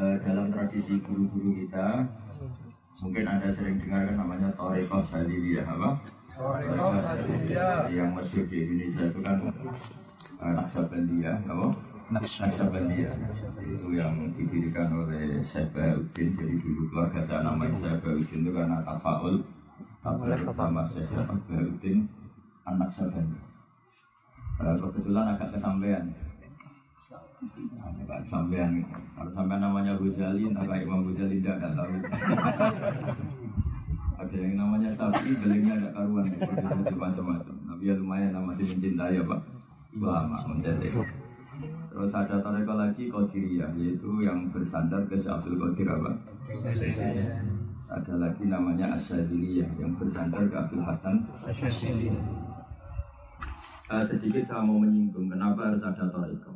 eh, dalam tradisi guru-guru kita. Mungkin anda sering dengar kan namanya Toreko Saliliyah apa? Toreko Saliliyah. yang masyhur di Indonesia itu kan uh, Naksabandiyah apa? Naksabandiyah itu yang didirikan oleh Syekh Bahauddin jadi dulu keluarga saya namanya Syekh Bahauddin itu karena tafaul. Tafaul sama Syekh Bahauddin anak Sabandiyah uh, kebetulan agak kesampaian Agak kesampaian kalau sampai namanya Ghazali kayak Imam Ghazali tidak ada tahu ada yang namanya sapi belengnya ada karuan. Ya itu macam-macam. Tapi ya lumayan lah masih mencintai apa ulama mencetek terus ada toreko lagi Qadiriyah yaitu yang bersandar ke Syekh Abdul Qadir apa? Ada lagi namanya Asyadiliyah yang bersandar ke Abdul Hasan. Uh, sedikit saya mau menyinggung kenapa harus ada toreko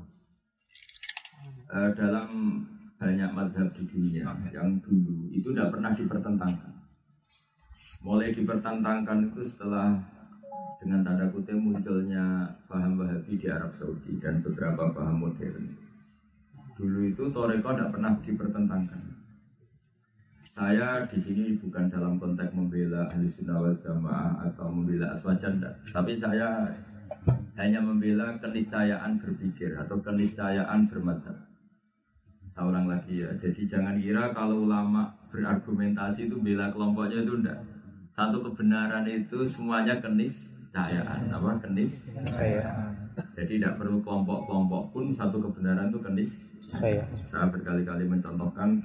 uh, dalam banyak madhab di dunia yang dulu itu tidak pernah dipertentangkan. Mulai dipertentangkan itu setelah dengan tanda kutip munculnya paham wahabi di Arab Saudi dan beberapa paham modern. Dulu itu toreko tidak pernah dipertentangkan. Saya di sini bukan dalam konteks membela ahli sunnah wal jamaah atau membela aswajanda tapi saya hanya membela keniscayaan berpikir atau keniscayaan bermadzhab saya ulang lagi ya. Jadi jangan kira kalau ulama berargumentasi itu bela kelompoknya itu enggak satu kebenaran itu semuanya kenis cahayaan apa kenis. Jadi tidak perlu kelompok-kelompok pun satu kebenaran itu kenis. Saya berkali-kali mencontohkan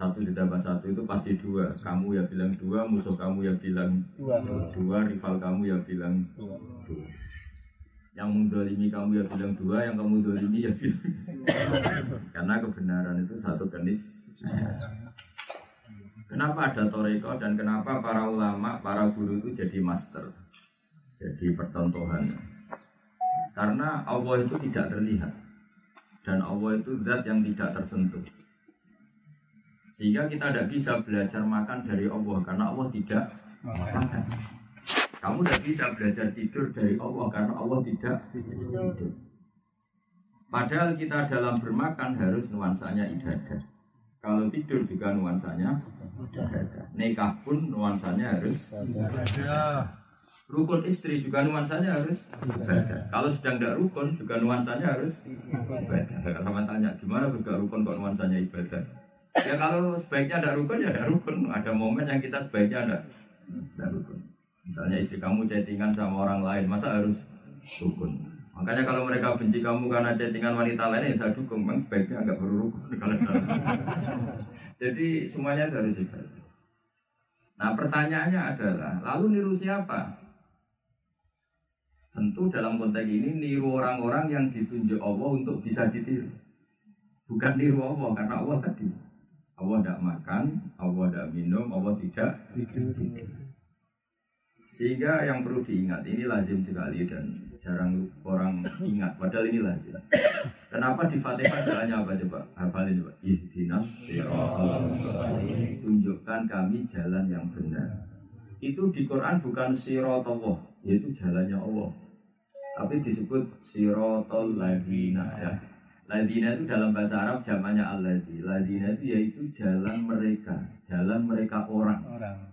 satu ditambah satu itu pasti dua. Kamu ya bilang dua musuh kamu ya bilang dua, dua rival kamu ya bilang dua, dua. Yang mendolimi kamu ya bilang dua yang kamu dolimi ya bilang karena kebenaran itu satu kenis Kenapa ada toreko dan kenapa para ulama, para guru itu jadi master, jadi percontohan. Karena Allah itu tidak terlihat dan Allah itu zat yang tidak tersentuh. Sehingga kita tidak bisa belajar makan dari Allah karena Allah tidak makan. Kamu tidak bisa belajar tidur dari Allah karena Allah tidak tidur. Padahal kita dalam bermakan harus nuansanya ibadah. Kalau tidur juga nuansanya ibadah. Nikah pun nuansanya harus ibadah. Rukun istri juga nuansanya harus ibadah. Kalau sedang tidak rukun juga nuansanya harus ibadah. Kalau tanya gimana juga rukun kok nuansanya ibadah? Ya kalau sebaiknya ada rukun ya ada rukun. Ada momen yang kita sebaiknya ada, ada rukun. Misalnya istri kamu chattingan sama orang lain, masa harus rukun? Makanya kalau mereka benci kamu karena chattingan wanita lain, ya saya dukung. Memang sebaiknya agak perlu rukun. Jadi semuanya harus ibadah. Nah pertanyaannya adalah, lalu niru siapa? Tentu dalam konteks ini niru orang-orang yang ditunjuk Allah untuk bisa ditiru. Bukan niru Allah, karena Allah tadi. Allah tidak makan, Allah tidak minum, Allah tidak tidur. Sehingga yang perlu diingat, ini lazim sekali dan jarang orang ingat. Padahal ini lazim. Kenapa di Fatihah doanya apa coba? Hafalin coba. Ihdinas Tunjukkan kami jalan yang benar. Itu di Quran bukan sirotullah, yaitu jalannya Allah. Tapi disebut sirotol ladina ya. Ladina itu dalam bahasa Arab zamannya al-ladhi. Ladina itu yaitu jalan mereka, jalan mereka orang. orang.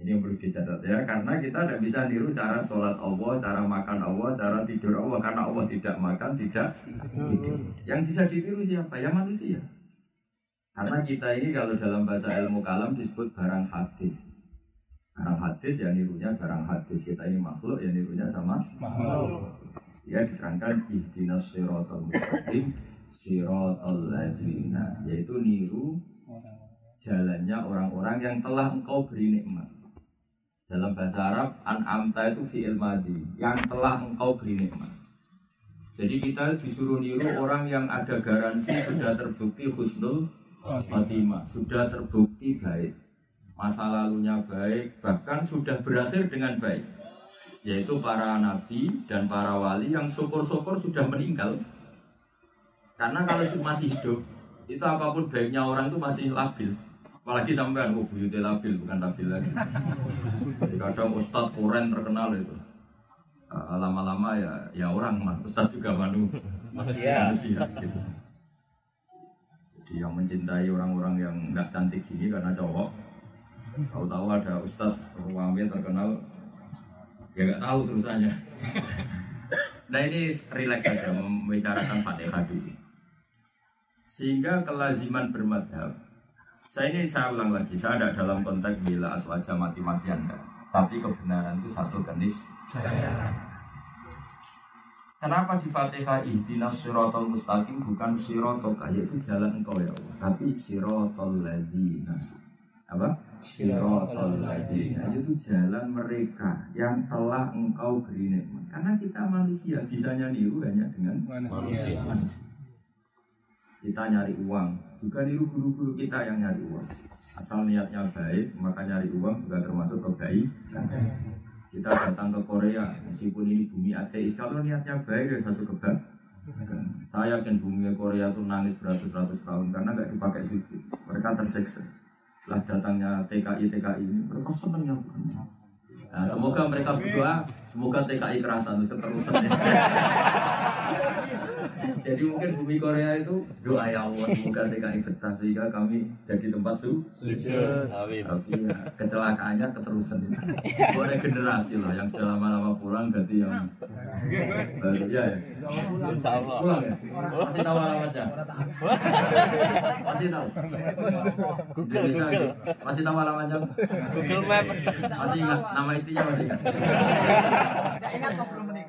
Ini yang perlu dicatat ya, karena kita tidak bisa niru cara sholat Allah, cara makan Allah, cara tidur Allah, karena Allah tidak makan, tidak tidur. Yang bisa ditiru siapa? Ya manusia. Karena kita ini kalau dalam bahasa ilmu kalam disebut barang hadis. Barang hadis ya nirunya barang hadis. Kita ini makhluk ya nirunya sama makhluk. Ya diterangkan ihdinas siratal mustaqim siratal ladina yaitu niru jalannya orang-orang yang telah engkau beri nikmat. Dalam bahasa Arab, an'amta itu fi'il madi, yang telah engkau beri nikmat. Jadi kita disuruh niru orang yang ada garansi sudah terbukti husnul khotimah, sudah terbukti baik. Masa lalunya baik, bahkan sudah berakhir dengan baik. Yaitu para nabi dan para wali yang syukur-syukur sudah meninggal. Karena kalau masih hidup, itu apa pun baiknya orang itu masih labil. Apalagi sampean, oh buyutnya labil, bukan labil lagi. Jadi kadang ustadz koren terkenal itu. Lama-lama ya ya orang, ustadz juga manu, manusia. manusia gitu. yang mencintai orang-orang yang nggak cantik gini karena cowok tahu-tahu ada ustadz Ruwami terkenal ya nggak tahu terusannya nah ini rileks saja membicarakan fatihah dulu sehingga kelaziman bermadhab saya ini saya ulang lagi saya ada dalam konteks bila aswaja mati-matian tapi kebenaran itu satu jenis Kenapa di Fatihah ihdinas siratal mustaqim bukan siratal yaitu jalan engkau ya Allah, tapi siratal ladzina. Apa? Siratal ladzina itu jalan mereka yang telah engkau beri nikmat. Karena kita manusia bisanya niru hanya dengan manusia. Kita nyari uang, juga niru guru-guru kita yang nyari uang. Asal niatnya baik, maka nyari uang juga termasuk kebaikan kita datang ke Korea meskipun ini bumi ateis. Kalau niatnya baik ya satu kebak saya yakin bumi Korea itu nangis beratus-ratus tahun karena nggak dipakai sujud mereka tersiksa. Setelah datangnya TKI TKI ini mereka senang ya nah, semoga mereka berdoa semoga TKI kerasan keterusan Jadi mungkin bumi Korea itu doa ya Allah semoga TKI betah sehingga kami jadi tempat su sujud. Amin. Tapi ya, kecelakaannya keterusan. Boleh generasi lah yang sudah lama-lama pulang ganti yang baru ya ya. Pulang ya. Masih tahu alamatnya. Masih tahu. Google Google. Masih tahu alamatnya. Google Map. Masih ingat nama istrinya masih ingat. Ingat sebelum.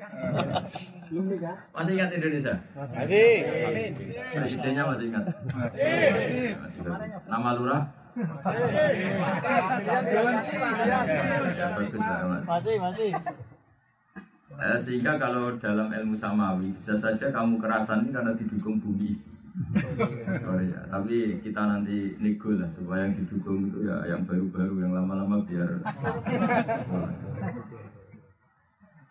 Masih ingat Indonesia? Masih. Presidennya masih ingat? Masih. Nama lurah? Masih, masih. Eh, sehingga kalau dalam ilmu samawi bisa saja kamu kerasan ini karena didukung bumi. Oh ya, tapi kita nanti nego lah supaya yang didukung itu ya yang baru-baru yang lama-lama biar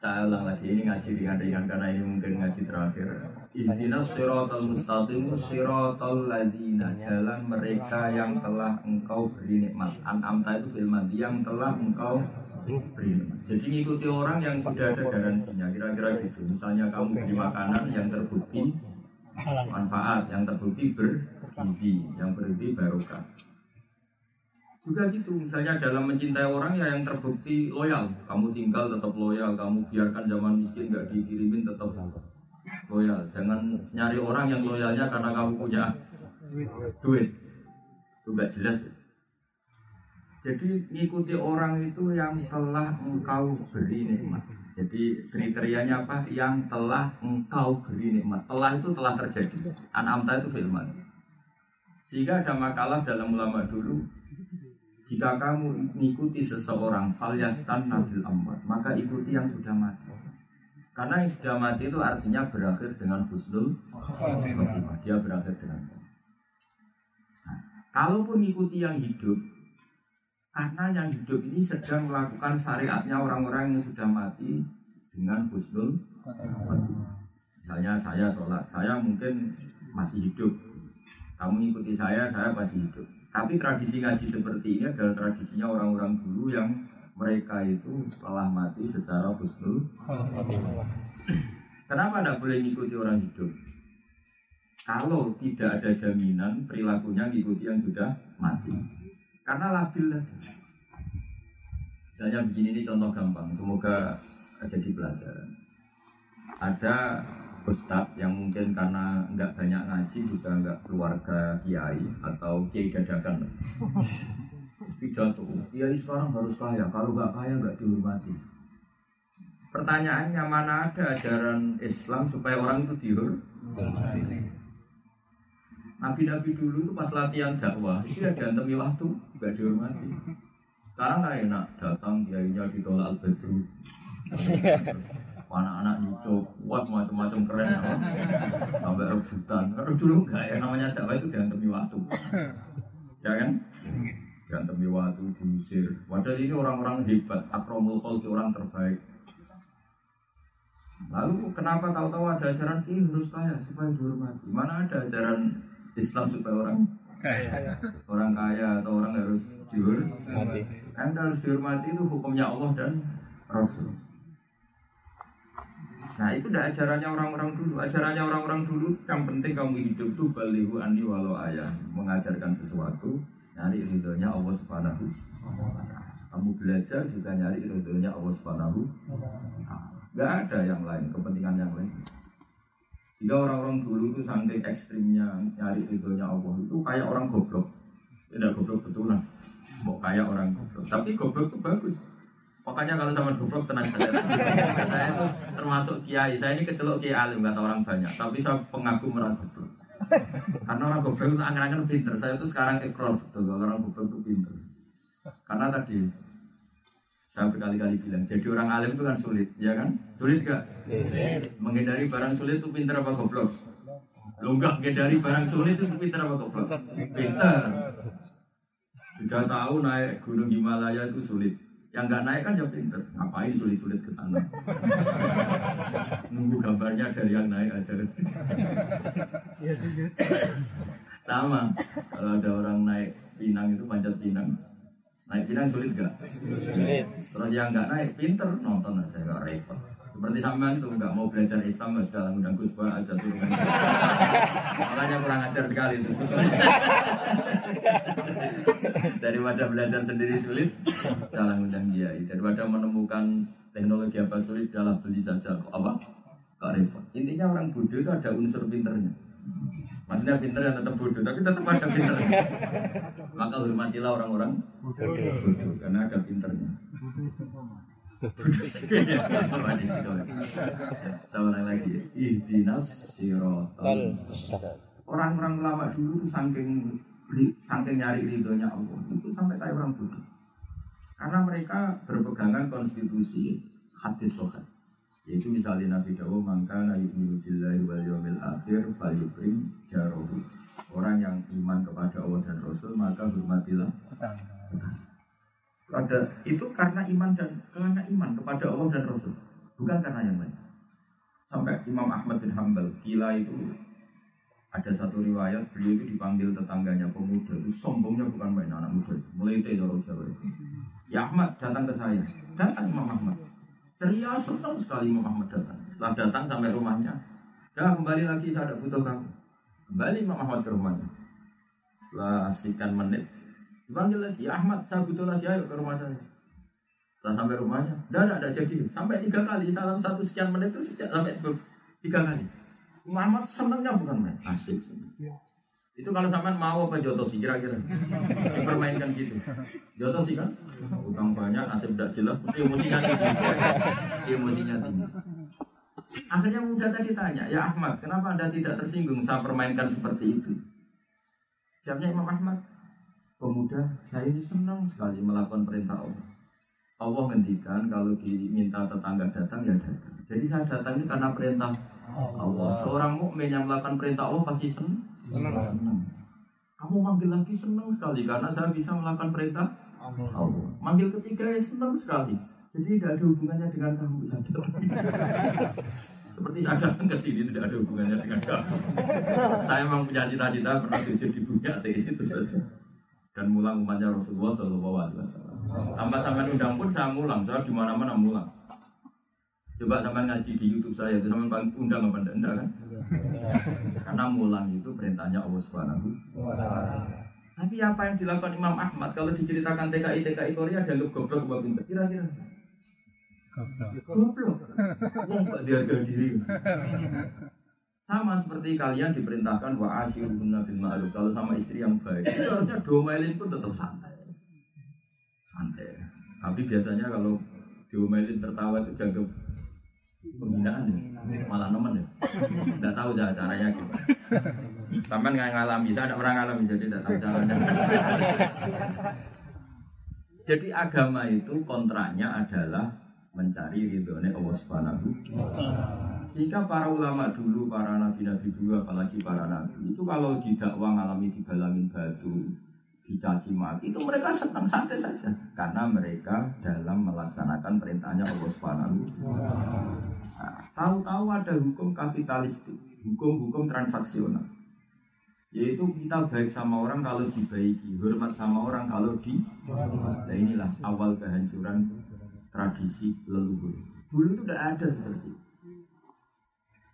saya ulang lagi ini ngaji ringan-ringan karena ini mungkin ngaji terakhir. Ihdina siratal mustaqim siratal ladina jalan mereka yang telah engkau beri nikmat. An'amta itu filman yang telah engkau beri nikmat. Jadi ngikuti orang yang sudah ada garansinya kira-kira gitu. Misalnya kamu beri makanan yang terbukti manfaat, yang terbukti bergizi, yang berarti barokah juga gitu misalnya dalam mencintai orang ya yang terbukti loyal. Kamu tinggal tetap loyal kamu biarkan zaman miskin nggak dikirimin tetap loyal. Jangan nyari orang yang loyalnya karena kamu punya duit. Itu nggak jelas. Jadi ngikuti orang itu yang telah engkau beri nikmat. Jadi kriterianya apa? Yang telah engkau beri nikmat. Telah itu telah terjadi. Anamta itu firman. Sehingga ada makalah dalam ulama dulu jika kamu mengikuti seseorang falyastan nabil amwat, maka ikuti yang sudah mati. Karena yang sudah mati itu artinya berakhir dengan husnul Dia berakhir dengan nah, Kalaupun ikuti yang hidup, karena yang hidup ini sedang melakukan syariatnya orang-orang yang sudah mati dengan husnul Misalnya saya sholat, saya mungkin masih hidup. Kamu ikuti saya, saya masih hidup. Tapi tradisi ngaji seperti ini adalah tradisinya orang-orang dulu yang mereka itu telah mati secara husnul. Kenapa tidak boleh mengikuti orang hidup? Kalau tidak ada jaminan perilakunya mengikuti yang sudah mati. Karena labil. Misalnya begini ini contoh gampang, semoga jadi pelajaran. Ada ustad yang mungkin karena nggak banyak ngaji juga nggak keluarga kiai atau kiai dadakan. Pidato kiai sekarang harus kaya kalau nggak kaya nggak dihormati. Pertanyaannya mana ada ajaran Islam supaya orang itu dihormati? Nabi-nabi dulu itu pas latihan dakwah itu ada antemi waktu nggak dihormati. Sekarang nggak enak datang kiainya ditolak al-badru anak-anak nyucuk, kuat macam-macam keren, sampai rebutan. Karena dulu enggak ya namanya dakwah itu diantemi waktu, ya kan? Diantemi waktu diusir. Padahal ini orang-orang hebat, akromul kholki orang terbaik. Lalu kenapa tahu-tahu ada ajaran ini harus kaya supaya dihormati? Mana ada ajaran Islam supaya orang kaya, orang kaya atau orang harus dihormati? Anda harus dihormati itu hukumnya Allah dan Rasul. Nah itu udah ajarannya orang-orang dulu. Ajarannya orang-orang dulu yang penting kamu hidup tuh balihu andi walau ayah mengajarkan sesuatu nyari ridhonya Allah subhanahu kamu belajar juga nyari ridhonya Allah subhanahu Gak ada yang lain, kepentingan yang lain. Jika orang-orang dulu itu sampai ekstrimnya nyari ridhonya Allah itu kayak orang goblok. Tidak goblok betulan. Mau kayak orang goblok. Tapi goblok itu bagus. Makanya kalau sama goblok tenang saja. saya itu termasuk kiai. Saya ini kecelok kiai alim kata orang banyak. Tapi saya pengagum orang goblok. Karena orang goblok itu angin-angin pinter. Saya itu sekarang ekor betul. Orang goblok itu pinter. Karena tadi saya berkali-kali bilang, jadi orang alim itu kan sulit, ya kan? Sulit gak? Menghindari barang sulit itu pinter apa goblok? Lo enggak menghindari barang sulit itu pinter apa goblok? Pinter. Sudah tahu naik gunung Himalaya itu sulit. Yang nggak naik kan ya pinter. Ngapain sulit-sulit ke sana? Nunggu gambarnya dari yang naik aja. Sama. Kalau ada orang naik pinang itu panjat pinang, Naik pinang sulit gak? Sulit. Terus yang nggak naik pinter nonton aja gak repot. Seperti sampean itu nggak mau belajar Islam dalam undang kusba aja turun. Makanya kurang ajar sekali itu. Daripada belajar sendiri sulit, dalam undang dia. Daripada menemukan teknologi apa sulit, dalam beli saja. Apa? Gak repot. Intinya orang bodoh itu ada unsur pinternya. Maksudnya pinter yang tetap bodoh, tapi tetap ada pinter. Maka hormatilah orang-orang bodoh, karena ada pinternya. Lagi, ihdinas sirotol. Orang-orang lama dulu saking saking nyari ridhonya Allah itu sampai kayak orang bodoh. Karena mereka berpegangan konstitusi hadis sohat. Yaitu misalnya Nabi Dawo mangka yu'minu billahi wal yawmil akhir fal jarohu. Orang yang iman kepada Allah dan Rasul maka hormatilah. Ada itu karena iman dan karena iman kepada Allah dan Rasul, bukan karena yang lain. Sampai Imam Ahmad bin Hambal gila itu ada satu riwayat beliau itu dipanggil tetangganya pemuda itu sombongnya bukan main anak muda mulai itu Jawa Jawa ya Ahmad datang ke saya datang Imam Ahmad Ceria senang sekali Muhammad datang. Setelah datang sampai rumahnya, ya kembali lagi saya ada butuh kamu. Kembali Muhammad ke rumahnya. Setelah sekian menit, dipanggil lagi, Ahmad saya butuh lagi ayo ke rumah saya. Setelah sampai rumahnya, tidak ada, tidak jadi. Sampai tiga kali, salam satu sekian menit itu sampai tiga kali. Muhammad senangnya bukan main, asik. Senang. Itu kalau sampean mau apa jotosi kira-kira? Dipermainkan gitu. Jotosi kan? Utang banyak, nasib tidak jelas, emosinya tinggi. Emosinya tinggi. Akhirnya muda tadi tanya, ya Ahmad, kenapa anda tidak tersinggung saya permainkan seperti itu? Jawabnya Imam Ahmad, pemuda, saya ini senang sekali melakukan perintah Allah. Allah ngendikan kalau diminta tetangga datang ya datang. Jadi saya datang ini karena perintah Allah. Seorang mukmin yang melakukan perintah Allah pasti senang. Senang. Kamu manggil lagi senang sekali karena saya bisa melakukan perintah Allah. Manggil ketiga ya senang sekali. Jadi tidak ada hubungannya dengan kamu. Seperti saya datang ke sini tidak ada hubungannya dengan kamu. Saya memang punya cita-cita pernah sujud di bumi ateis itu saja. Dan mulang umatnya Rasulullah Shallallahu Alaihi Wasallam. Tanpa sampai undang pun saya mulang, saya di mana-mana mulang. Coba sampai ngaji di YouTube saya, itu sampai undang apa enggak kan? Karena mulang itu perintahnya Allah Subhanahu Tapi apa yang dilakukan Imam Ahmad kalau diceritakan TKI TKI Korea ada goblok apa pinter kira-kira? Goblok. Wong kok diharga diri. Sama seperti kalian diperintahkan wa asyirun bil ma'ruf kalau sama istri yang baik. Itu harusnya domelin pun tetap santai. Santai. Tapi biasanya kalau diomelin tertawa itu jaga pembinaan ya. malah nemen ya tidak tahu cara caranya gitu sampai nggak ngalami saya ada orang ngalami jadi tidak tahu caranya jadi agama itu kontraknya adalah mencari ridhonya Allah Subhanahu jika para ulama dulu, para nabi-nabi dulu, apalagi para nabi. Itu kalau didakwa ngalami digalangin batu, dicaci maki itu mereka senang santai saja. Karena mereka dalam melaksanakan perintahnya Allah Subhanahu nah, tahu-tahu ada hukum kapitalistik hukum-hukum transaksional. Yaitu kita baik sama orang kalau dibaiki hormat sama orang kalau di nah inilah awal kehancuran tradisi leluhur. Dulu itu tidak ada seperti itu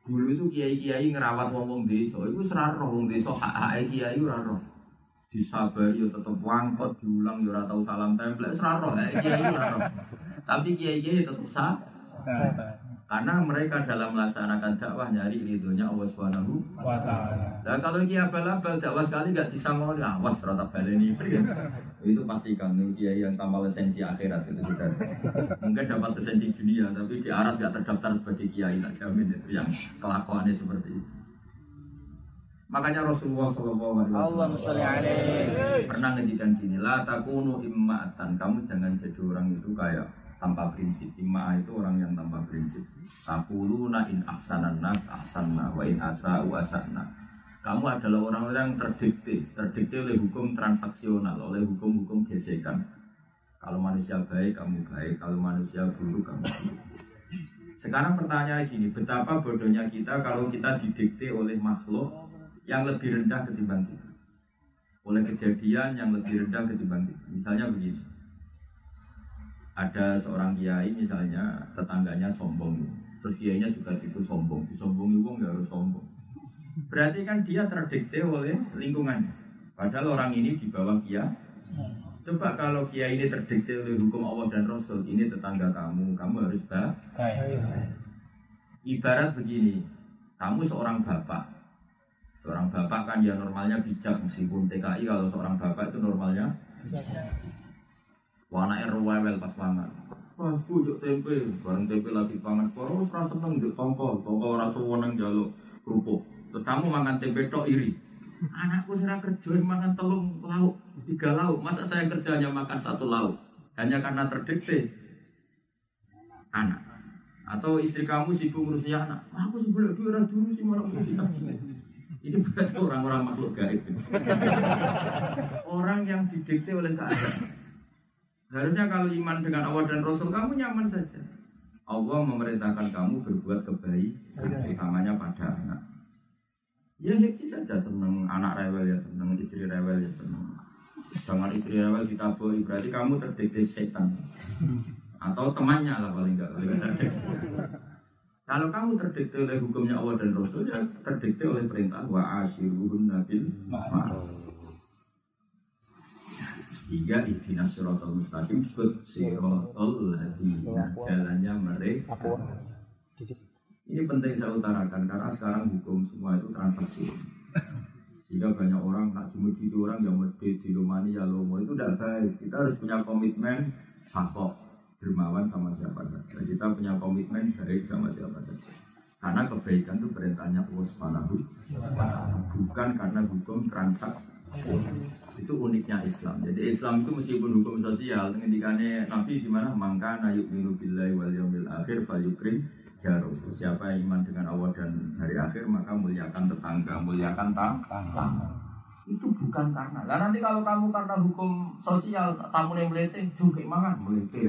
Dulu itu kiai-kiai ngerawat wong-wong desa, itu seraro wong desa hak-hak kiai ora roh. Disabari yo tetep wangkot diulang yo ora tau salam tempel, seraro hak kiai ora roh. Tapi kiai-kiai tetep sah karena mereka dalam melaksanakan dakwah nyari ridhonya Allah Subhanahu wa ta'ala. Nah kalau dia abal-abal dakwah sekali gak disangoni awas rata baleni itu pastikan dia yang tambah lisensi akhirat itu sudah. Mungkin dapat lisensi dunia tapi di aras gak terdaftar sebagai kiai tak jamin itu yang kelakuannya seperti itu. Makanya Rasulullah Shallallahu Alaihi Wasallam pernah ngedikan gini, la takunu imma'atan, kamu jangan jadi orang itu kayak tanpa prinsip. Imma itu orang yang tanpa prinsip. Tapuluna in ahsanan nas ahsanna wa in asa'u asana. Kamu adalah orang-orang yang terdikte, terdikte oleh hukum transaksional, oleh hukum-hukum gesekan. Kalau manusia baik, kamu baik. Kalau manusia buruk, kamu buruk. Sekarang pertanyaan gini, betapa bodohnya kita kalau kita didikte oleh makhluk yang lebih rendah ketimbang kita oleh kejadian yang lebih rendah ketimbang kita misalnya begini ada seorang kiai misalnya tetangganya sombong. Terus kiainya juga itu sombong. Disombongi wong ya harus sombong. Berarti kan dia terdikte oleh lingkungannya padahal orang ini di bawah kiai. Coba kalau kiai ini terdikte oleh hukum Allah dan Rasul, ini tetangga kamu, kamu harus baik. Ibarat begini, kamu seorang bapak, Seorang bapak kan ya normalnya bijak meskipun TKI kalau seorang bapak itu normalnya Wana RWL pas pangan. Wah, bujuk tempe, bareng tempe lagi pangan. Kalau rasa seneng juk tongkol, tongkol rasa weneng jaluk kerupuk. Terus kamu makan tempe tok iri. Anakku serah kerja makan telung lauk, tiga lauk. Masa saya kerjanya makan satu lauk? Hanya karena terdikte anak. Atau istri kamu sibuk ngurusi anak. Aku sebelah dua orang dulu sih malah ngurusi ini berarti orang-orang makhluk gaib. orang yang didikte oleh keadaan. Harusnya kalau iman dengan Allah dan Rasul kamu nyaman saja. Allah memerintahkan kamu berbuat kebaikan, utamanya pada anak. Ya happy saja seneng anak rewel ya seneng istri rewel ya seneng. Jangan istri rewel kita boleh berarti kamu terdikte setan atau temannya lah paling enggak. Kalau kamu terdikte oleh hukumnya Allah dan Rasul, ya terdikte oleh perintah wa asyiruhun nabil ma'ruf. Tiga ihdinas siratal mustaqim disebut siratal ladina jalannya mereka. Ini penting saya utarakan karena sekarang hukum semua itu transaksi. Jika banyak orang tak dimuji itu orang yang medit di rumani ya lomo itu tidak baik. Kita harus punya komitmen sakok dermawan sama siapa saja. Kita punya komitmen baik sama siapa saja. Karena kebaikan itu perintahnya Allah Subhanahu bukan karena hukum transaksi. Itu uniknya Islam. Jadi Islam itu meskipun hukum sosial, ngendikane Nabi di mana? Mangka nayuk minu billahi wal yaumil akhir fayukrim jarum. Siapa yang iman dengan Allah dan hari akhir maka muliakan tetangga, muliakan tangga. Itu bukan karena. Lah nanti kalau kamu karena hukum sosial tamu yang melete juga mangan melete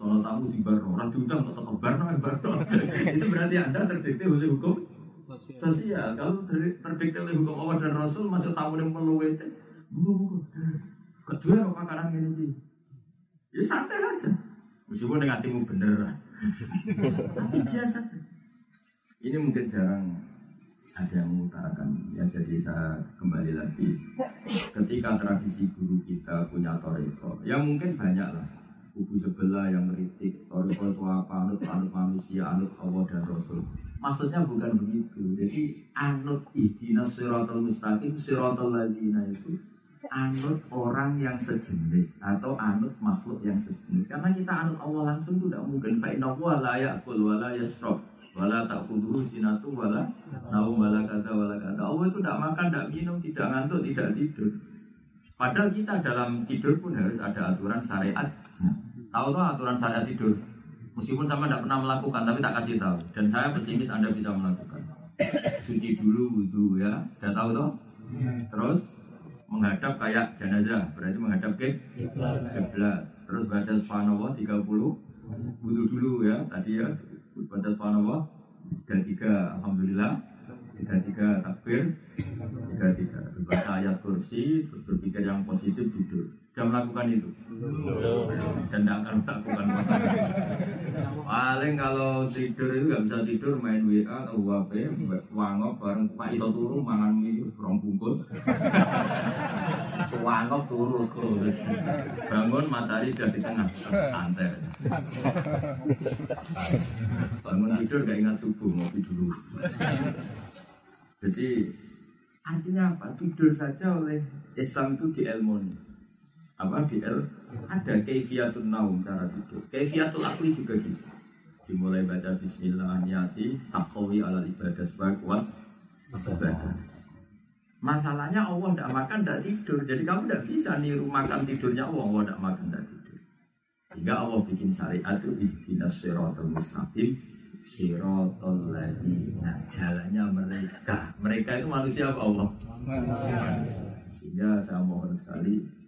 soal tamu di bar orang diundang tetap bar bar. Itu berarti anda terdikte oleh hukum sosial kalau terdikte oleh hukum Allah dan Rasul masih tamu yang buku buku kedua apa karang ini ya santai aja. Meskipun dengan timu bener tapi biasa. Ini mungkin jarang ada yang mengutarakan. Ya jadi saya kembali lagi. Ketika tradisi guru kita punya toriko ya mungkin banyak lah buku sebelah yang meritik toriko itu apa anut anut manusia anut Allah dan Rasul maksudnya bukan begitu. Jadi anut ihdinas siratal mustaqim siratal ladina itu anut orang yang sejenis atau anut makhluk yang sejenis. Karena kita anut Allah langsung itu tidak mungkin. Fa inna la ya'kul wa la yashrab wala tak kudu sinatu wala naum wala kata wala kata Allah itu tidak makan tidak minum tidak ngantuk tidak tidur. Padahal kita dalam tidur pun harus ada aturan syariat. Tahu tuh aturan syariat tidur meskipun sama tidak pernah melakukan tapi tak kasih tahu. Dan saya pesimis anda bisa melakukan. Suci dulu wudhu ya. Sudah tahu tuh terus menghadap kayak jenazah. Berarti menghadap ke kiblat. terus baca subhanallah 30 wudhu dulu ya. Tadi ya baca subhanallah. Dan tiga alhamdulillah. Tiga tiga takbir. Tiga tiga. Baca ayat kursi terus berpikir yang positif duduk sudah melakukan itu. Dan tidak akan melakukan paling kalau tidur itu nggak bisa tidur main WA atau WhatsApp wangop bareng pak itu turu mangan mie rong bungkus. Wangop turu terus bangun matahari sudah di tengah. Santai bangun tidur gak ingat subuh ngopi dulu. Jadi artinya apa? Tidur saja oleh Islam itu di ilmoni apa el ada kaifiatul naum cara tidur kaifiatul akli juga gitu. Dimulai baca Bismillah niati takwawi ala ibadah sebagai kuat. Ibadah. Masalahnya Allah tidak makan tidak tidur. Jadi kamu tidak bisa niru makan tidurnya Allah. Allah tidak makan tidak tidur. Sehingga Allah bikin syariat itu ihdinas siratal mustaqim siratal ladzina jalannya mereka. Mereka itu manusia apa Allah? Sehingga saya mohon sekali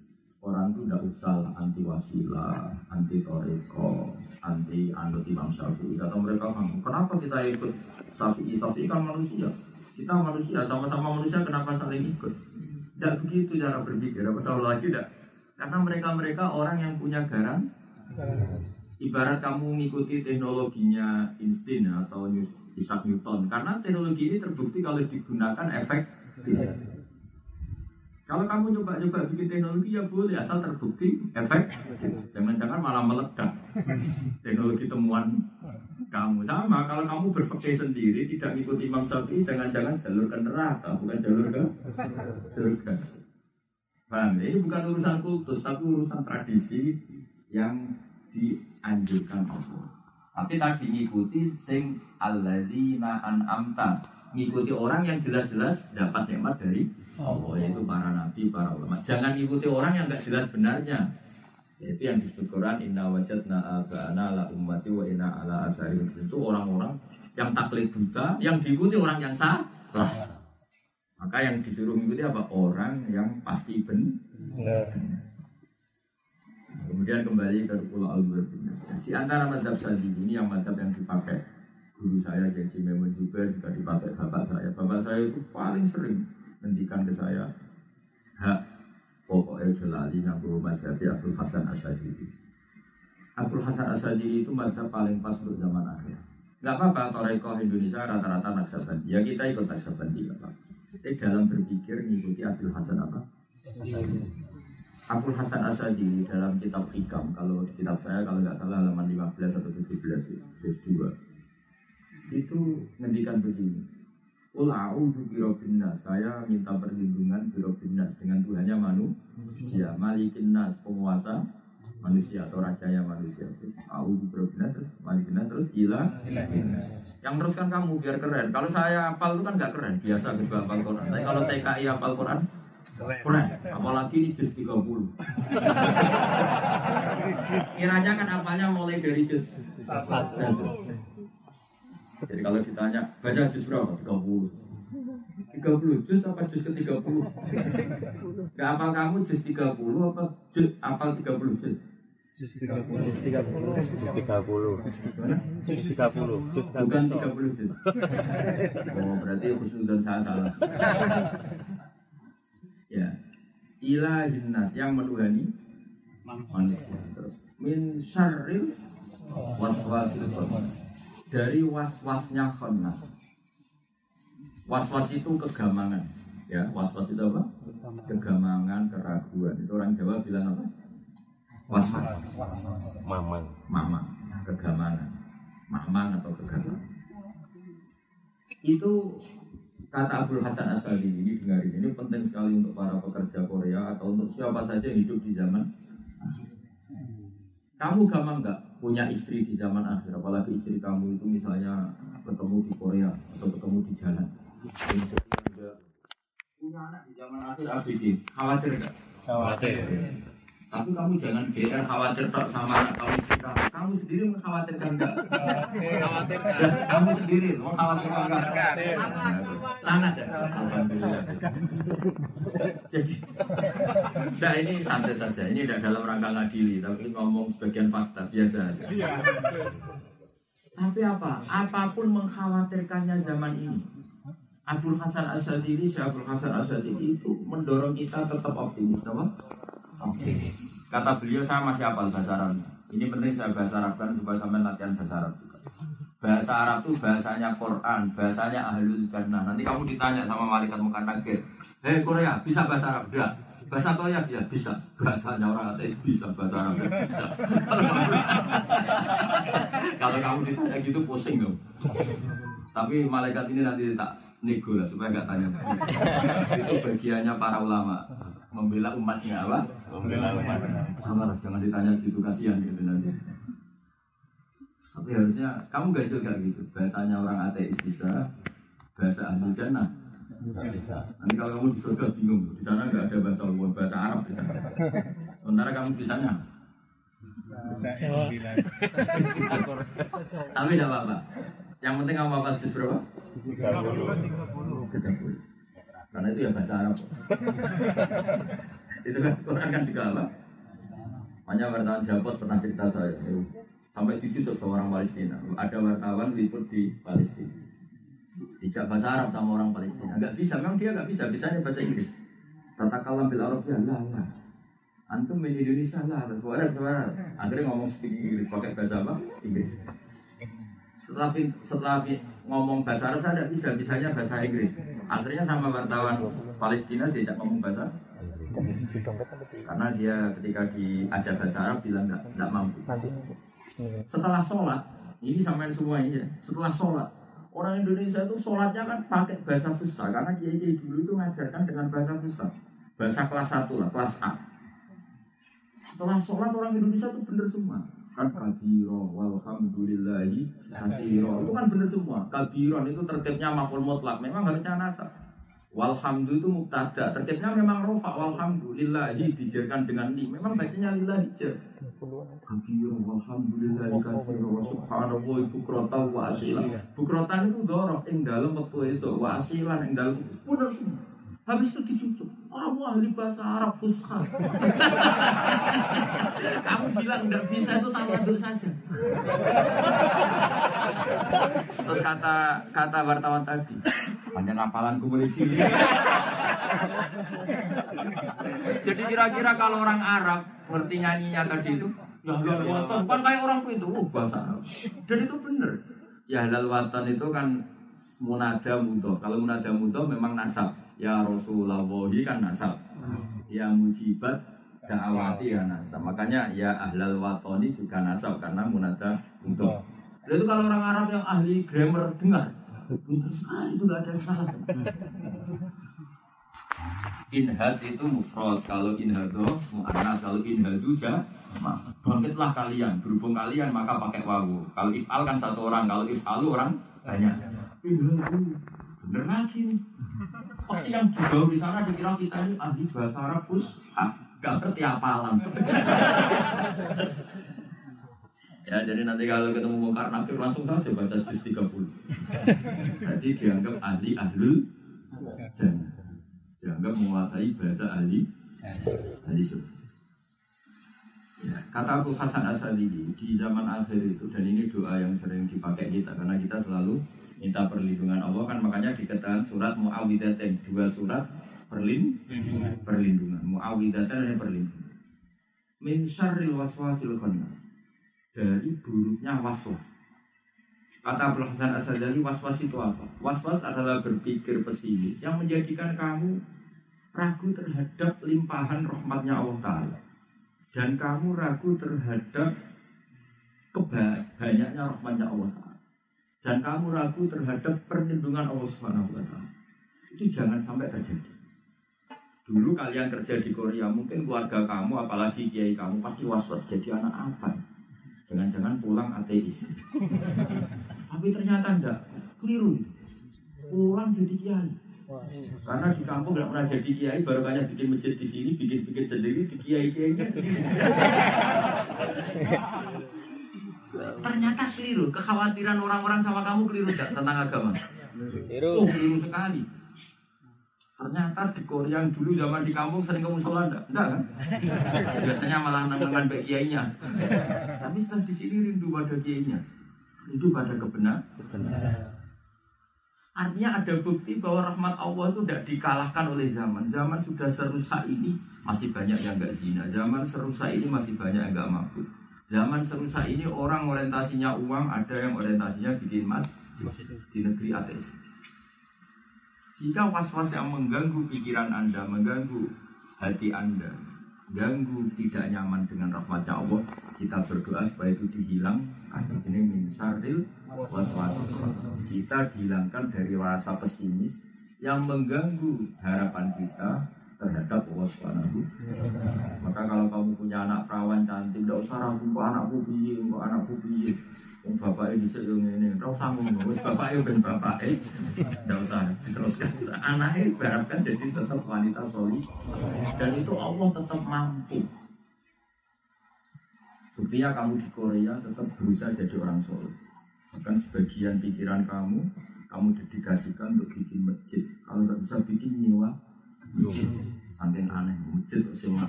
orang itu tidak usah anti wasilah anti toreko anti anut imam syafi'i kata mereka kenapa kita ikut syafi'i? Syafi'i kan manusia. Kita manusia sama-sama manusia kenapa saling ikut? Tidak begitu cara berpikir. Apa salah lagi tidak karena mereka-mereka orang yang punya garam ibarat kamu mengikuti teknologinya Einstein atau Isaac Newton. Karena teknologi ini terbukti kalau digunakan efek kalau kamu coba-coba bikin teknologi ya boleh asal terbukti efek. Jangan-jangan malah meledak. Teknologi temuan kamu. Sama kalau kamu berpikir sendiri tidak mengikuti Imam Syafi'i jangan-jangan jalur ke neraka bukan jalur ke surga. Paham ya? Ini bukan urusan kultus tapi urusan tradisi yang dianjurkan Allah. Tapi tadi ngikuti sing alladzina an'amta. Ngikuti orang yang jelas-jelas dapat nikmat dari Allah yaitu para nabi, para ulama. Jangan ikuti orang yang nggak jelas benarnya. Yaitu yang disebut Quran inna wajadna abana ala ummati wa inna ala asari itu orang-orang yang taklid buta, yang diikuti orang yang salah. Maka yang disuruh mengikuti apa? Orang yang pasti benar. Kemudian kembali ke Pulau al Di antara madhab saji ini yang madhab yang dipakai guru saya Jadi Memun juga juga dipakai bapak saya. Bapak saya itu paling sering mendikan ke saya hak pokoknya jelali nganggo madhab Abdul Hasan Asadili. Abdul Hasan Asadili itu madhab paling pas untuk zaman akhir. Gak apa-apa, Toreko Indonesia rata-rata Naksabandi. Ya kita ikut Naksabandi, apa Tapi dalam berpikir mengikuti Abdul Hasan apa? Abdul Hasan Asadi dalam kitab Hikam, kalau kitab saya kalau nggak salah halaman 15 atau 17 juz 2 itu ngendikan begini. Ul a'udzu. Saya minta perlindungan birabbinas dengan Tuhannya manusia, malikin nas, penguasa manusia atau rajanya manusia. A'udzu birabbinas terus malikin nas terus ilah yang teruskan kamu biar keren. Kalau saya hafal itu kan nggak keren, biasa gitu hafal Quran. Tapi kalau TKI hafal Quran, keren. Apalagi ini juz 30. Kiranya kan apanya mulai dari juz satu. Jadi kalau ditanya, baca juz berapa? 30. 30 juz apa juz ke 30? Gak apal kamu juz 30 apa juz apal 30 juz? Jus 30. Jus 30. Jus 30. Jus 30. Jus Bukan 30 juz. Oh, berarti khusus dan saya salah. ya. Ilahin nas yang menuhani manusia. Terus min syarril waswasil khannas. Dari was-wasnya khannas. Was-was itu kegamangan. Ya, was-was itu apa? Kegamangan, keraguan. Itu orang Jawa bilang apa? Was-was. Maman. Mamang, kegamangan. Mamang atau kegamangan. Itu kata Abdul Hasan Asadi ini dengarin ini penting sekali untuk para pekerja Korea atau untuk siapa saja yang hidup di zaman kamu gampang nggak punya istri di zaman akhir apalagi istri kamu itu misalnya ketemu di Korea atau ketemu di jalan punya anak di zaman akhir ABD khawatir nggak Khawatir. tapi kamu jangan GR khawatir tok sama anak kamu kita. Kamu sendiri mengkhawatirkan enggak? Khawatirkan. kamu sendiri mengkhawatirkan enggak? Sangat ya. Jadi, nah ini santai saja. Ini tidak dalam rangka ngadili, tapi ngomong sebagian fakta biasa. aja. Tapi apa? Apa pun mengkhawatirkannya zaman ini. Abdul Hasan Asyadili, Syekh Abdul Hasan Asyadili itu mendorong kita tetap optimis, apa? Optimis. Kata beliau saya masih hafal bahasa Arab. Ini penting saya bahasa Arab kan supaya sampai latihan bahasa Arab juga. Bahasa Arab itu bahasanya Quran, bahasanya Ahlul Jannah. Nanti kamu ditanya sama malaikat muka nakir, Hei Korea, bisa bahasa Arab? Tidak. Bahasa Korea ya bisa. Bahasanya orang ateis bisa, bahasa Arab ya bisa. Kalau kamu ditanya gitu pusing dong. Tapi malaikat ini nanti tak nego lah supaya nggak tanya. Itu bagiannya para ulama membela umatnya apa? Membela umatnya. Jangan jangan ditanya gitu kasihan gitu nanti. Tapi harusnya kamu gak itu kayak gitu. Bahasanya orang ateis bisa, bahasa ahli jannah Bisa. Nanti kalau kamu di surga bingung, di sana nggak ada bahasa umum, bahasa Arab di sana. Sementara kamu bisanya, Jawa. tapi tidak apa-apa. Yang penting kamu apa jus berapa? 30. 30. Karena itu ya bahasa Arab. itu kan Quran kan juga apa? Hanya wartawan Japos pernah cerita saya, sampai dicucuk ke orang Palestina. Ada wartawan liput di Palestina. Tidak bahasa Arab sama orang Palestina. Enggak bisa, memang dia enggak bisa. Bisanya bahasa Inggris. Tata kalam bil Arab ya lah lah. Antum di Indonesia lah, suara suara. Akhirnya ngomong speak Inggris pakai bahasa apa? Inggris. Setelah setelah ngomong bahasa Arab saya tidak bisa, bisanya bahasa Inggris. Akhirnya sama wartawan Palestina diajak ngomong bahasa karena dia ketika diajak bahasa Arab bilang nggak nggak mampu. Setelah sholat, ini sampai semua ini ya. Setelah sholat, orang Indonesia itu sholatnya kan pakai bahasa Fusha karena kiai kiai dulu itu ngajarkan dengan bahasa Fusha, bahasa kelas 1 lah, kelas A. Setelah sholat orang Indonesia itu bener semua kan kabiro walhamdulillahi kasiro itu kan bener semua. Kabiron itu tertibnya maful mutlak. Memang harusnya nasab walhamdu itu mubtada. Tertibnya memang rofa. Walhamdulillahi dijerkan dengan li memang bacanya lillahi jer kabiro walhamdulillahi kasiro wa subhanallah ibu krota wa asila bukrotan itu dorok ing dalam waktu itu wa asila ing dalam bener semua. Habis itu dicucuk kamu ahli bahasa Arab fusha kamu bilang nggak bisa itu tawaduk saja. Terus kata kata wartawan tadi panjang hafalanku mulai cilik jadi kira-kira kalau orang Arab ngerti nyanyinya tadi itu ya halal. Watan kan kayak orang itu oh, bahasa Arab. Dan itu benar ya halal watan itu kan munada mudo kalau munada mudo memang nasab ya Rasulullah kan nasab ya mujibat da'awati ya nasab makanya ya ahlal watoni juga nasab karena munada mudo itu kalau orang Arab yang ahli grammar dengar Pintar sekali itu gak ada yang salah. Inhad itu mufrad, kalau inhado mu'annas, kalau inhadu jama. Bangkitlah kalian, berhubung kalian maka pakai wawu. Kalau if'al kan satu orang, kalau if'alu orang banyak. Inhadu, bener lagi nih. Pasti yang jauh di sana dikira kita ini ahli bahasa Arab pus, ah, gak ngerti apalan. Ya, jadi nanti kalau ketemu mungkar nakir langsung saja baca juz 30. Jadi dianggap ahli jannah. Dianggap menguasai bahasa ahli ahli surga. Ya, kata Abu Hasan Asadi di zaman akhir itu dan ini doa yang sering dipakai kita karena kita selalu minta perlindungan Allah kan makanya dikatakan surat Muawidatain dua surat perlin perlindungan Muawidatain dan perlindungan min syarril waswasil khannas dari buruknya waswas. Kata Abdul Hasan Asadali, waswas itu apa? Waswas adalah berpikir pesimis yang menjadikan kamu ragu terhadap limpahan rahmatnya Allah Ta'ala. Dan kamu ragu terhadap kebanyaknya rahmatnya Allah Ta'ala. Dan kamu ragu terhadap perlindungan Allah Subhanahu wa Ta'ala. Itu jangan sampai terjadi. Dulu kalian kerja di Korea, mungkin keluarga kamu, apalagi kiai kamu, pasti was-was jadi anak apa? Jangan-jangan pulang ateis. Tapi ternyata enggak, keliru. Pulang jadi kiai. Karena di kampung nggak pernah jadi kiai, baru banyak bikin masjid di sini, bikin-bikin sendiri di kiai-kiainya. Ternyata keliru. Kekhawatiran orang-orang sama kamu keliru enggak tentang agama? Oh, keliru sekali. Ternyata di Korea yang dulu zaman di kampung sering ke musola enggak? Enggak kan? Biasanya malah nengan baik kiainya. Tapi setelah di sini rindu pada kiainya. Rindu pada kebenar. Artinya ada bukti bahwa rahmat Allah itu tidak dikalahkan oleh zaman. Zaman sudah serusak ini masih banyak yang nggak zina. Zaman serusak ini masih banyak yang nggak mabuk. Zaman serusak ini orang orientasinya uang, ada yang orientasinya bikin mas di negeri ateis. Jika was-was yang mengganggu pikiran Anda, mengganggu hati Anda, ganggu tidak nyaman dengan rahmatnya Allah, kita berdoa supaya itu dihilang. Ini min syarril was-was. Kita dihilangkan dari rasa pesimis yang mengganggu harapan kita terhadap Allah Subhanahu Maka kalau kamu punya anak perawan cantik, tidak usah ragu kok anakku piye, kok anakku piye. Wong bapaknya bisa yang ini, tidak usah ngomong, wis bapaknya ben bapaknya, tidak usah diteruskan. Anaknya diharapkan jadi tetap wanita soli, dan itu Allah tetap mampu. Buktinya kamu di Korea tetap berusaha jadi orang soleh. Bahkan sebagian pikiran kamu, kamu dedikasikan untuk bikin masjid. Kalau nggak bisa bikin nyewa, Saking aneh, masjid semua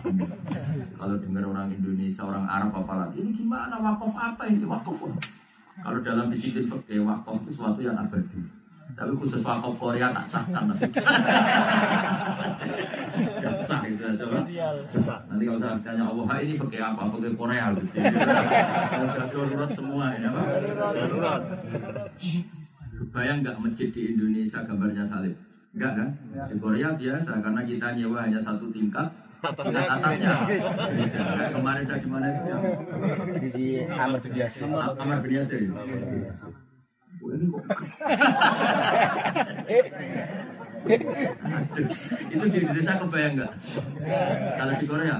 Kalau dengar orang Indonesia, orang Arab apalagi, ini gimana wakaf apa ini wakaf? Kalau dalam disiplin fakir wakaf itu sesuatu yang abadi. Tapi khusus wakaf Korea tak sahkan. Gak sah gitu aja. Nanti kalau saya tanya Allah, "Ha, ini fakir apa? Fakir Korea gitu. Darurat semua ini apa? Darurat. Bayang nggak masjid di Indonesia gambarnya salib? Enggak kan? Di Korea biasa karena kita nyewa hanya satu tingkat. Tingkat atasnya. Kayak kemarin saya di mana itu yang Di Amar Biasa. Amar kok itu di Indonesia kebayang nggak? Kalau di Korea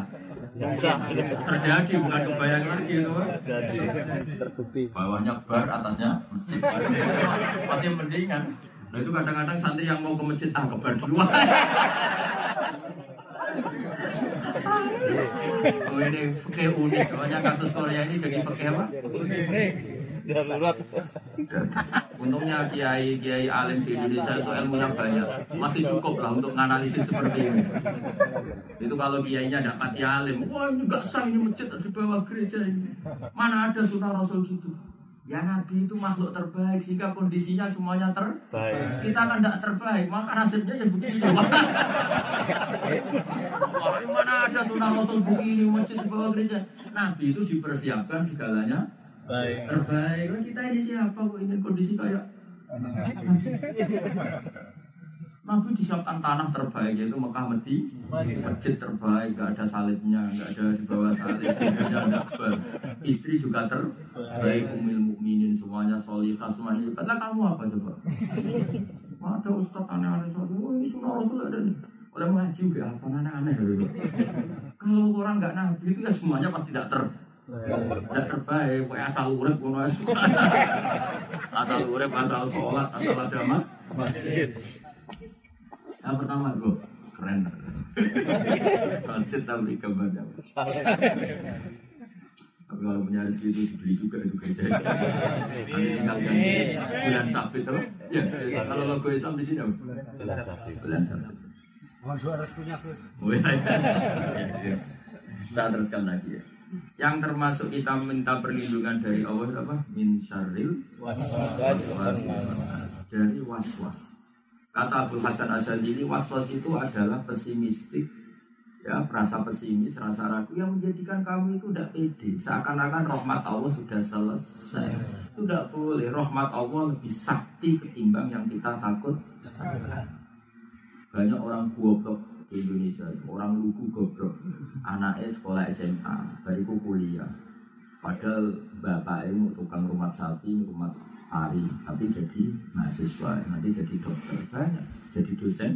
Bisa. terjadi bukan kebayang lagi itu terbukti. bawahnya bar atasnya masih mendingan nah itu kadang-kadang santri yang mau ke masjid ah ke bar dulu oh ini pakai unik. Soalnya kasus Korea ini jadi pakai apa? Darurat. untungnya kiai kiai alim di Indonesia itu ilmunya banyak. Masih cukup lah untuk menganalisis seperti ini. Itu kalau kiainya dapat alim. Wah ini nggak sah ini masjid di bawah gereja ini. Mana ada sunnah rasul gitu Ya Nabi itu makhluk terbaik sehingga kondisinya semuanya terbaik. Baik. Kita kan tidak terbaik, maka nasibnya ya begini. Wah, mana ada sunnah rasul begini masjid di bawah gereja. Nabi itu dipersiapkan segalanya Baik. terbaik. Lah kita ini siapa kok ingin kondisi kayak Nabi disiapkan tanah terbaik yaitu Mekah Medi. Masjid terbaik gak ada salibnya gak ada di bawah salib gak ada istri juga terbaik umil mukminin semuanya solihah semuanya karena kamu apa coba? Ada ustaz aneh-aneh. Oh ini sunnah rasul ada nih. Oleh mengaji juga apa aneh-aneh gitu. kalau orang nggak nabi itu ya semuanya pasti tidak ter tidak terbaik. Kayak asal ae. asal urip asal sholat asal ada mas Masjid. Yang pertama gue keren masjid tapi gambarnya tapi kalau punya rezeki itu dibeli juga itu gereja nanti tinggal ganti bulan sabit apa ya kalau logo Islam di sini apa Belas sapi. bulan sabit Mau jual restunya Gus. Oh, iya. Saya teruskan lagi ya. Yang termasuk kita minta perlindungan dari Allah apa? Min syarril dari was-was. Kata Abdul Hasan Asyadili, was-was itu adalah pesimistik, ya, rasa pesimis, rasa ragu yang menjadikan kamu itu tidak pede. Seakan-akan rahmat Allah sudah selesai. Itu tidak boleh. Rahmat Allah lebih sakti ketimbang yang kita takut. Banyak orang goblok di Indonesia, orang lugu goblok. Anaknya sekolah SMA, bariku kuliah. Padahal bapaknya tukang rumah sapi, rumah hari, tapi jadi mahasiswa, nanti jadi dokter banyak, jadi dosen.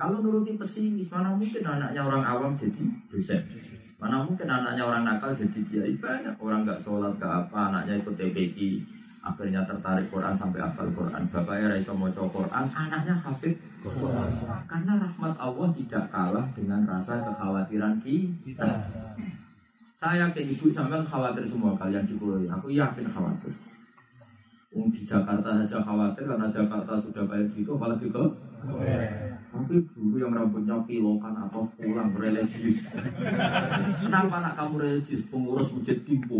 Kalau nuruti pesimis, mana mungkin anaknya orang awam jadi dosen? Mana mungkin anaknya orang nakal jadi kiai banyak orang nggak sholat nggak apa anaknya ikut TPQ akhirnya tertarik Quran sampai hafal Quran bapaknya mau Quran anaknya hafid karena rahmat Allah tidak kalah dengan rasa kekhawatiran kita saya yakin ibu sampai khawatir semua kalian di ini. Aku yakin khawatir. Wong di Jakarta saja khawatir karena Jakarta sudah kayak gitu, apalagi ke tapi dulu yang rambutnya pilokan atau pulang religius. Kenapa anak kamu religius? Pengurus masjid Timpo.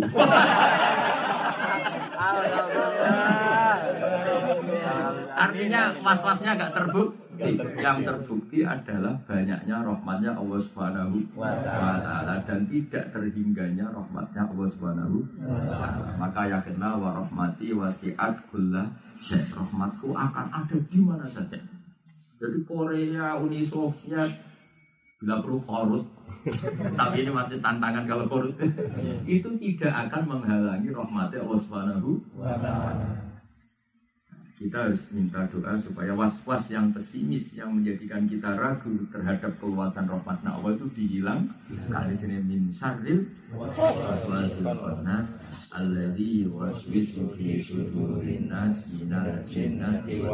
Artinya was-wasnya agak terbukti. Yang terbukti adalah banyaknya rahmatnya Allah Subhanahu wa taala dan tidak terhingganya rahmatnya Allah Subhanahu wa taala. Maka yakinlah wa rahmati wasiat kulla syai. Rahmatku akan ada di mana saja. Jadi Korea, Uni Soviet, bila perlu korut, tapi ini masih tantangan kalau korut, itu tidak akan menghalangi rahmatnya Allah Subhanahu wa taala kita harus minta doa supaya was-was yang pesimis yang menjadikan kita ragu terhadap keluasan rahmatnya Allah itu dihilang. Kali min syarril waswasil waswisu fi sudurin nas minal jinnati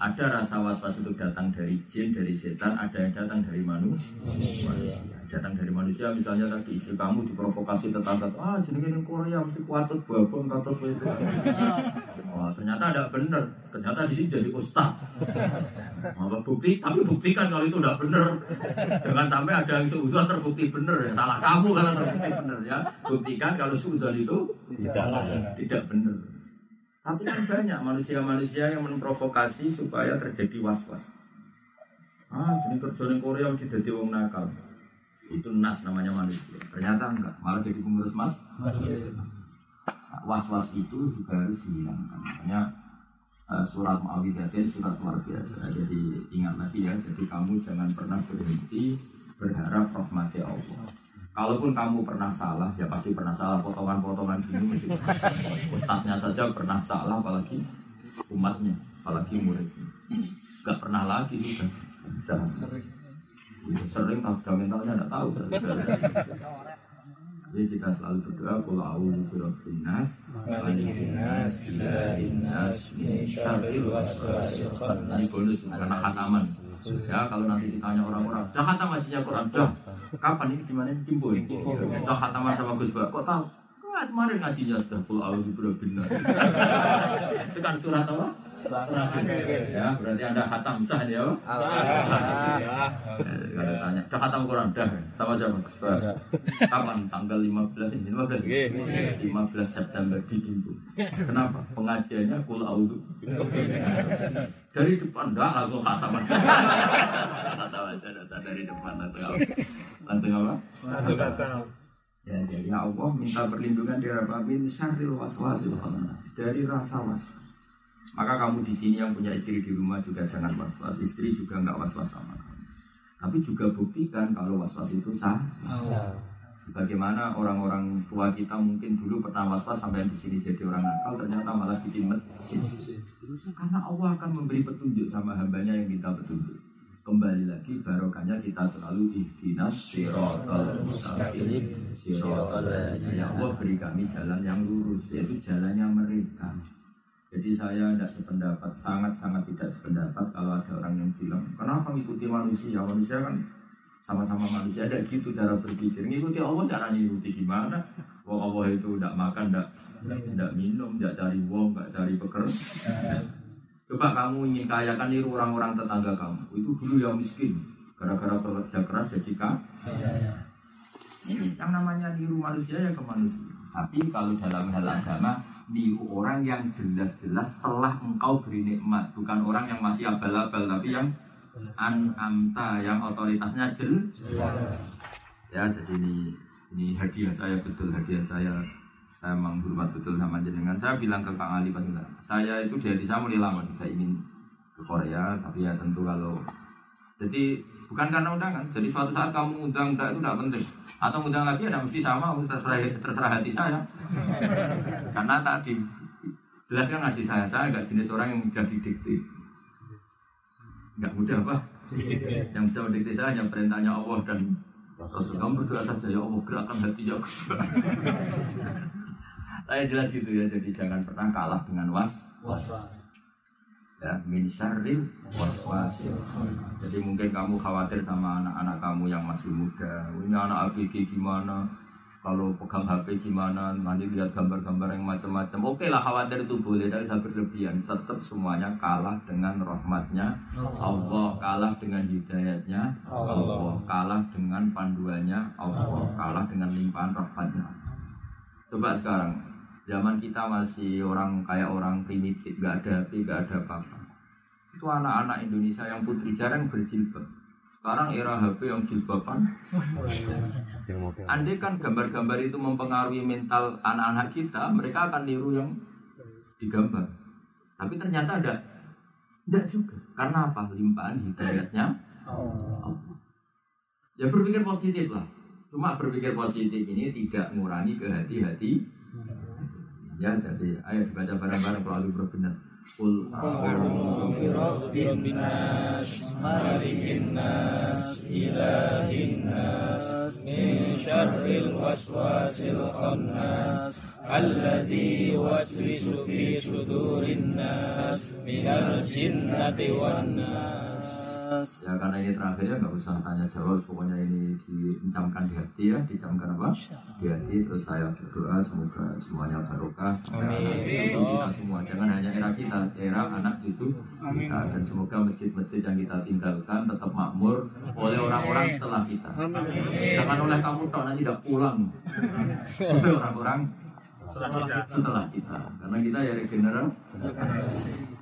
ada rasa was-was itu datang dari jin dari setan ada yang datang dari manusia datang dari manusia misalnya tadi istri kamu diprovokasi tetangga ah jenenge ning Korea mesti kuatut babon katut itu oh, ternyata ada benar ternyata di sini jadi ustaz. Apa bukti? Tapi buktikan kalau itu tidak benar jangan sampai ada yang sudah terbukti benar ya. Salah kamu kalau terbukti benar ya. Buktikan kalau sudah itu tidak tidak benar tapi kan banyak manusia-manusia yang memprovokasi supaya terjadi was-was. Ah jenis kerja Korea mesti jadi wong nakal itu nas namanya manusia. Ternyata enggak. Malah jadi pengurus mas. Was-was itu juga harus dihilangkan. Makanya uh, surat Muawidatin surat luar biasa. Jadi ingat lagi ya jadi kamu jangan pernah berhenti berharap rahmati Allah. Kalaupun kamu pernah salah, ya pasti pernah salah. Potongan-potongan gini. Ustadznya saja pernah salah, apalagi umatnya, apalagi muridnya. Gak pernah lagi sudah. Jangan sering sudah mentalnya tidak tahu. Jadi kita selalu berdoa kalau aku birabbin nas malikin nas ilahin nas min syarril waswasil ini bonus karena khataman. ya kalau nanti ditanya orang-orang dah khatam ngajinya Quran? Dah. Kapan ini di mana timbo dah khataman sama Gus Bak. Kok tahu? Kemarin ngajinya sudah kalau aku birabbin nas. Itu kan surat apa Ya, berarti Anda khatam sah ya. Kalau tanya, dah khatam Quran dah sama siapa? Kapan? Tanggal 15 ini 15. 15 September di Pintu. Kenapa? Pengajiannya kul audu. Dari depan dah langsung khatam. Khatam aja dari depan langsung langsung apa? Langsung khatam. Ya, jadi Allah minta perlindungan dari apa? Min syarril waswasil dari rasa was maka kamu di sini yang punya istri di rumah juga jangan was-was. Istri juga nggak was-was sama kamu. Tapi juga buktikan kalau was-was itu sah. Sebagaimana orang-orang tua kita mungkin dulu pernah was-was sampai di sini jadi orang nakal, ternyata malah bikin masjid. Karena Allah akan memberi petunjuk sama hambanya yang minta petunjuk. Kembali lagi barokahnya kita selalu ihdinas siratal mustaqim. Siratal ya Allah beri kami jalan yang lurus, yaitu jalannya mereka. Jadi saya tidak sependapat, sangat-sangat tidak sependapat kalau ada orang yang bilang, kenapa mengikuti manusia? Manusia kan sama-sama manusia, ada gitu cara berpikir. Ngikuti Allah caranya ikuti gimana? Wah Allah itu tidak makan, tidak minum, tidak cari uang, tidak cari pekerjaan. Coba kamu ingin kaya kan niru orang-orang tetangga kamu. Itu dulu yang miskin, gara-gara bekerja keras jadi kaya. Yang namanya niru manusia ya ke manusia. Tapi kalau dalam hal agama, niru orang yang jelas-jelas telah engkau beri nikmat bukan orang yang masih abal-abal tapi yang an amta yang otoritasnya jelas. Ya jadi ini ini hadiah saya betul hadiah saya. Saya menghormat betul sama jenengan. Saya bilang ke Kang Ali pas saya itu dari saya mulai lama juga ingin ke Korea tapi ya tentu kalau jadi bukan karena undangan. Jadi suatu saat kamu undang enggak itu tidak penting. Atau undang lagi ya mesti sama terserah, terserah hati saya. Karena tadi jelaskan ngaji saya saya nggak jenis orang yang mudah didikte nggak mudah apa? Yang bisa mendikte saya hanya perintahnya Allah dan Rasul. Kamu berdoa saja ya Allah gerakan hati aku saya jelas gitu ya jadi jangan pernah kalah dengan was was ya min syarril waswasil jadi mungkin kamu khawatir sama anak-anak kamu yang masih muda. Ini anak ABG gimana? Kalau pegang HP gimana? Nanti lihat gambar-gambar yang macam-macam. Oke lah khawatir itu boleh tapi saya berlebihan. Tetap semuanya kalah dengan rahmatnya Allah. Kalah dengan hidayatnya Allah. Kalah dengan panduannya Allah. kalah dengan limpahan rahmatnya. Coba sekarang Zaman kita masih orang kayak orang primitif, nggak ada HP, nggak ada apa-apa. Itu anak-anak Indonesia yang putri jarang berjilbab. Sekarang era HP yang jilbaban. Andai kan gambar-gambar itu mempengaruhi mental anak-anak kita, mereka akan niru yang digambar. Tapi ternyata ada, tidak juga. Karena apa? Limpahan hidayatnya. Ya berpikir positif lah. Cuma berpikir positif ini tidak mengurangi kehati-hati. Ya, jadi ayo dibaca bareng-bareng kalau Ali berbenas. Qul a'udzu Rabbin nas, malikin nas, ilahin nas, min syarril waswasil khannas, alladhi waswisu fi sudurin nas, minal jinnati wan nas. Ya karena ini terakhir ya nggak usah tanya jawab pokoknya ini dicamkan di hati ya dicamkan apa? Di hati terus saya berdoa semoga semuanya barokah Amin. kita semua jangan hanya era kita era anak cucu kita dan semoga masjid-masjid yang kita tinggalkan tetap makmur oleh orang-orang setelah kita. Jangan oleh kamu toh nanti tidak pulang. Oleh orang-orang setelah kita. karena kita ya regenerasi